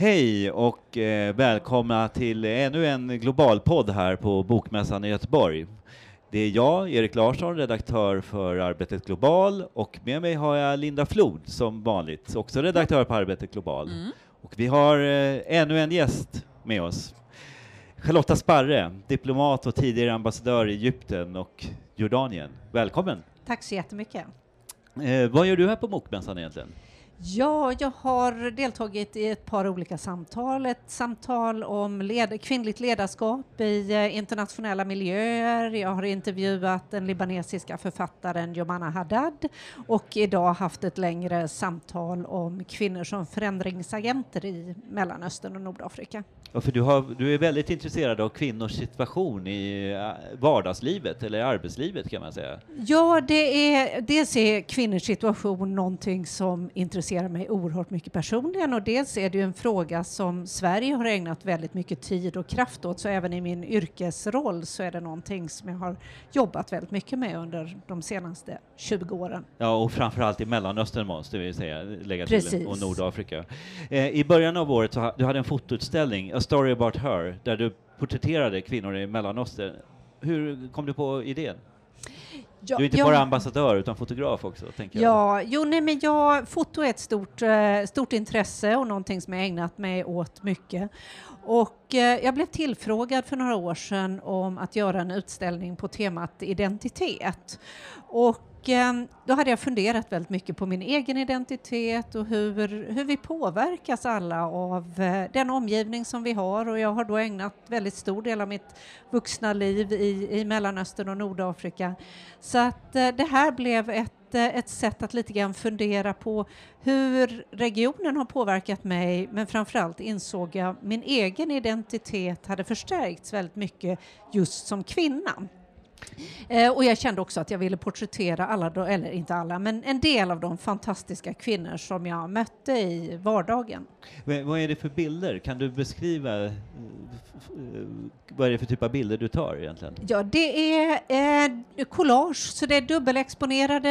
Hej och eh, välkomna till ännu en globalpodd här på Bokmässan i Göteborg. Det är jag, Erik Larsson, redaktör för Arbetet Global och med mig har jag Linda Flod som vanligt, också redaktör på Arbetet Global. Mm. Och vi har eh, ännu en gäst med oss. Charlotta Sparre, diplomat och tidigare ambassadör i Egypten och Jordanien. Välkommen! Tack så jättemycket. Eh, vad gör du här på Bokmässan egentligen? Ja, jag har deltagit i ett par olika samtal. Ett samtal om led kvinnligt ledarskap i eh, internationella miljöer. Jag har intervjuat den libanesiska författaren Jomana Haddad och idag haft ett längre samtal om kvinnor som förändringsagenter i Mellanöstern och Nordafrika. Ja, för du, har, du är väldigt intresserad av kvinnors situation i eh, vardagslivet, eller arbetslivet kan man säga. Ja, det är, dels är kvinnors situation någonting som intresserar mig oerhört mycket personligen och dels är det ju en fråga som Sverige har ägnat väldigt mycket tid och kraft åt, så även i min yrkesroll så är det någonting som jag har jobbat väldigt mycket med under de senaste 20 åren. Ja, och framförallt i Mellanöstern måste vi säga, lägga till, Precis. och Nordafrika. Eh, I början av året så ha, du hade en fotoutställning, A Story About Her, där du porträtterade kvinnor i Mellanöstern. Hur kom du på idén? Ja, Du är inte ja, bara ambassadör utan fotograf också, tänker jag. Ja, jo, nej, men jag, foto är ett stort, eh, stort intresse och någonting som jag ägnat mig åt mycket. Och eh, jag blev tillfrågad för några år sedan om att göra en utställning på temat identitet. Och eh, då hade jag funderat väldigt mycket på min egen identitet och hur, hur vi påverkas alla av eh, den omgivning som vi har och jag har då ägnat väldigt stor del av mitt vuxna liv i, i Mellanöstern och Nordafrika. Så att eh, det här blev ett, eh, ett sätt att lite grann fundera på hur regionen har påverkat mig men framförallt insåg jag min egen identitet hade förstärkts väldigt mycket just som kvinna. Eh, och jag kände också att jag ville porträttera alla, eller inte alla, men en del av de fantastiska kvinnor som jag mötte i vardagen. Vad- Vad är det för bilder? Kan du beskriva eh, eh, vad är det för typ av bilder du tar egentligen? Ja, det är eh, collage, så det är dubbelexponerade